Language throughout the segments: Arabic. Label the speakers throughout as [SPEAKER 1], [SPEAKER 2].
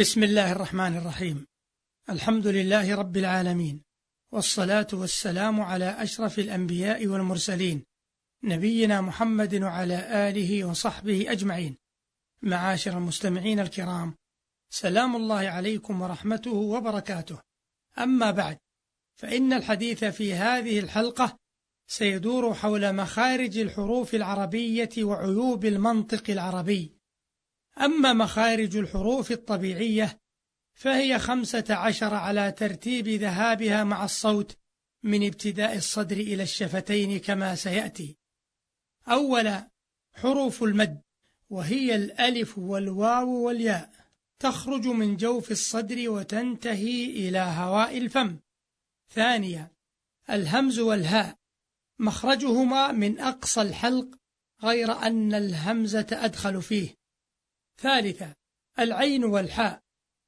[SPEAKER 1] بسم الله الرحمن الرحيم. الحمد لله رب العالمين والصلاة والسلام على أشرف الأنبياء والمرسلين نبينا محمد وعلى آله وصحبه أجمعين. معاشر المستمعين الكرام سلام الله عليكم ورحمته وبركاته. أما بعد فإن الحديث في هذه الحلقة سيدور حول مخارج الحروف العربية وعيوب المنطق العربي. أما مخارج الحروف الطبيعية فهي خمسة عشر على ترتيب ذهابها مع الصوت من ابتداء الصدر إلى الشفتين كما سيأتي. أولا حروف المد وهي الألف والواو والياء تخرج من جوف الصدر وتنتهي إلى هواء الفم. ثانيا الهمز والهاء مخرجهما من أقصى الحلق غير أن الهمزة أدخل فيه. ثالثا العين والحاء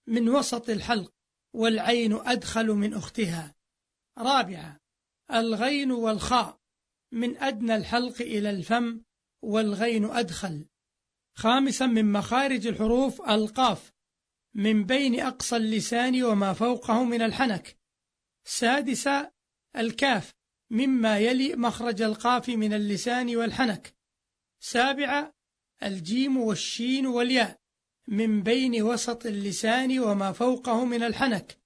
[SPEAKER 1] من وسط الحلق والعين أدخل من أختها. رابعا الغين والخاء من أدنى الحلق إلى الفم والغين أدخل. خامسا من مخارج الحروف القاف من بين أقصى اللسان وما فوقه من الحنك. سادسا الكاف مما يلي مخرج القاف من اللسان والحنك. سابعا الجيم والشين والياء من بين وسط اللسان وما فوقه من الحنك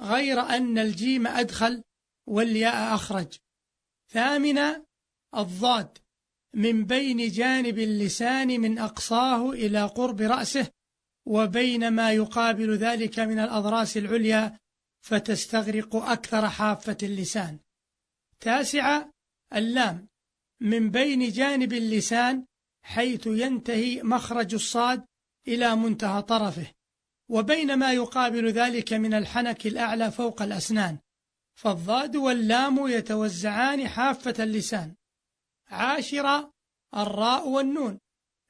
[SPEAKER 1] غير أن الجيم أدخل والياء أخرج. ثامنا الضاد من بين جانب اللسان من أقصاه إلى قرب رأسه وبين ما يقابل ذلك من الأضراس العليا فتستغرق أكثر حافة اللسان. تاسعة اللام من بين جانب اللسان حيث ينتهي مخرج الصاد إلى منتهى طرفه وبين ما يقابل ذلك من الحنك الأعلى فوق الأسنان فالضاد واللام يتوزعان حافة اللسان. عاشرة الراء والنون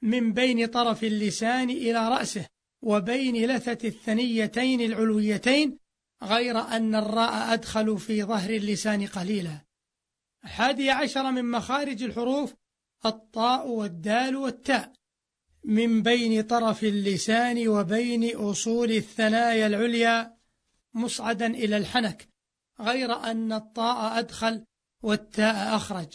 [SPEAKER 1] من بين طرف اللسان إلى رأسه وبين لثة الثنيتين العلويتين غير أن الراء أدخل في ظهر اللسان قليلا. حادي عشر من مخارج الحروف الطاء والدال والتاء من بين طرف اللسان وبين أصول الثنايا العليا مصعدا إلى الحنك غير أن الطاء أدخل والتاء أخرج.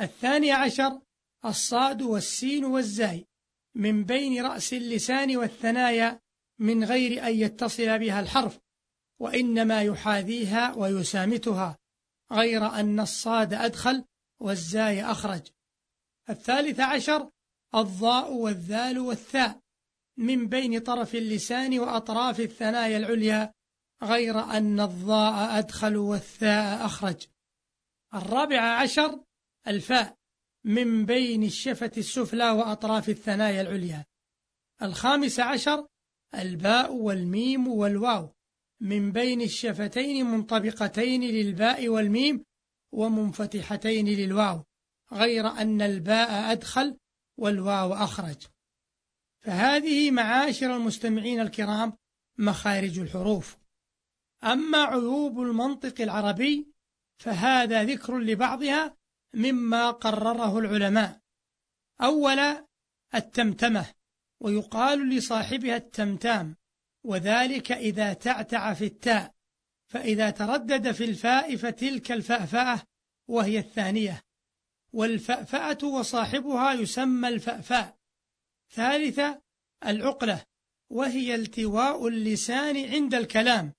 [SPEAKER 1] الثاني عشر الصاد والسين والزاي من بين رأس اللسان والثنايا من غير أن يتصل بها الحرف وإنما يحاذيها ويسامتها غير أن الصاد أدخل والزاي أخرج. الثالث عشر الضاء والذال والثاء من بين طرف اللسان وأطراف الثنايا العليا غير أن الضاء أدخل والثاء أخرج. الرابع عشر الفاء من بين الشفة السفلى وأطراف الثنايا العليا. الخامس عشر الباء والميم والواو من بين الشفتين منطبقتين للباء والميم ومنفتحتين للواو. غير أن الباء أدخل والواو أخرج. فهذه معاشر المستمعين الكرام مخارج الحروف. أما عيوب المنطق العربي فهذا ذكر لبعضها مما قرره العلماء. أولا التمتمة ويقال لصاحبها التمتام وذلك إذا تعتع في التاء فإذا تردد في الفاء فتلك الفأفأة وهي الثانية. والفأفأة وصاحبها يسمى الفأفاء. ثالثة العقلة وهي التواء اللسان عند الكلام.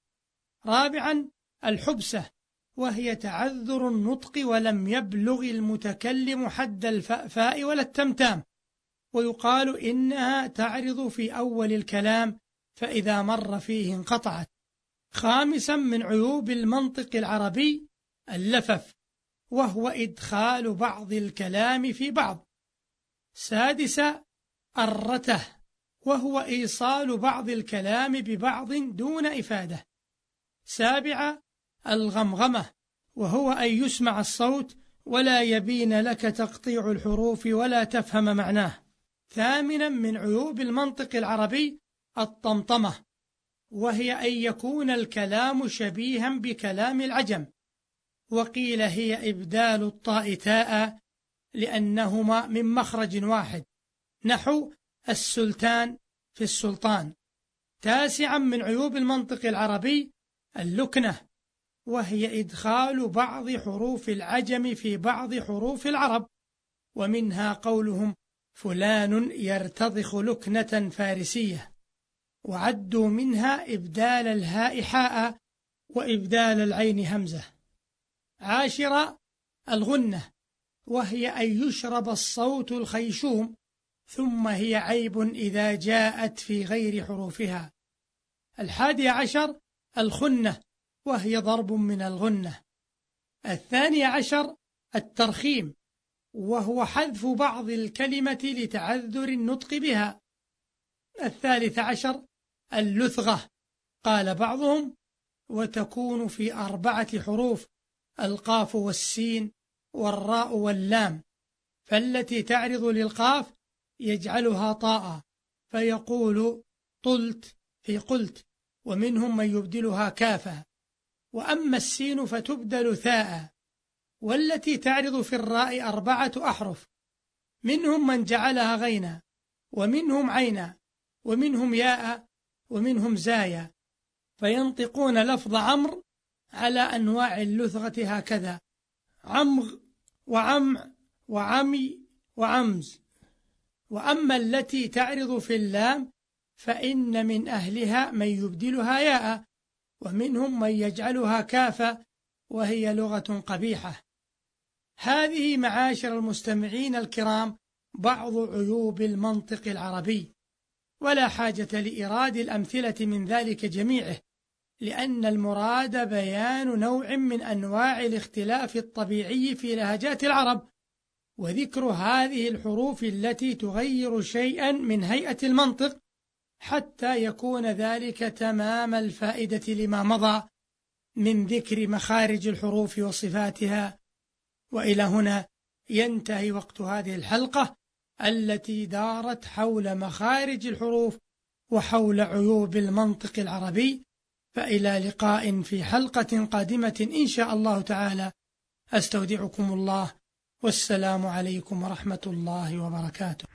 [SPEAKER 1] رابعا الحبسة وهي تعذر النطق ولم يبلغ المتكلم حد الفأفاء ولا التمتام. ويقال إنها تعرض في أول الكلام فإذا مر فيه انقطعت. خامسا من عيوب المنطق العربي اللفف. وهو إدخال بعض الكلام في بعض. سادسا الرته وهو إيصال بعض الكلام ببعض دون إفادة. سابعا الغمغمة وهو أن يسمع الصوت ولا يبين لك تقطيع الحروف ولا تفهم معناه. ثامنا من عيوب المنطق العربي الطمطمة وهي أن يكون الكلام شبيها بكلام العجم. وقيل هي إبدال الطاء تاء لأنهما من مخرج واحد. نحو السلطان في السلطان تاسعا من عيوب المنطق العربي اللكنة وهي إدخال بعض حروف العجم في بعض حروف العرب ومنها قولهم فلان يرتضخ لكنة فارسية وعدوا منها إبدال الهاء حاء وإبدال العين همزة. عاشرة الغنة وهي أن يشرب الصوت الخيشوم ثم هي عيب إذا جاءت في غير حروفها. الحادي عشر الخنة وهي ضرب من الغنة. الثاني عشر الترخيم وهو حذف بعض الكلمة لتعذر النطق بها. الثالث عشر اللثغة قال بعضهم وتكون في أربعة حروف القاف والسين والراء واللام فالتي تعرض للقاف يجعلها طاء فيقول طلت في قلت ومنهم من يبدلها كافا وأما السين فتبدل ثاء والتي تعرض في الراء أربعة أحرف منهم من جعلها غينا ومنهم عينا ومنهم ياء ومنهم زايا. فينطقون لفظ عمرو على أنواع اللثغة هكذا. عمغ وعمع وعمي وعمز. وأما التي تعرض في اللام فإن من أهلها من يبدلها ياء ومنهم من يجعلها كافة وهي لغة قبيحة. هذه معاشر المستمعين الكرام بعض عيوب المنطق العربي. ولا حاجة لإيراد الأمثلة من ذلك جميعه. لأن المراد بيان نوع من أنواع الاختلاف الطبيعي في لهجات العرب وذكر هذه الحروف التي تغير شيئا من هيئة المنطق حتى يكون ذلك تمام الفائدة لما مضى من ذكر مخارج الحروف وصفاتها. وإلى هنا ينتهي وقت هذه الحلقة التي دارت حول مخارج الحروف وحول عيوب المنطق العربي. فإلى لقاء في حلقة قادمة إن شاء الله تعالى. أستودعكم الله. والسلام عليكم ورحمة الله وبركاته.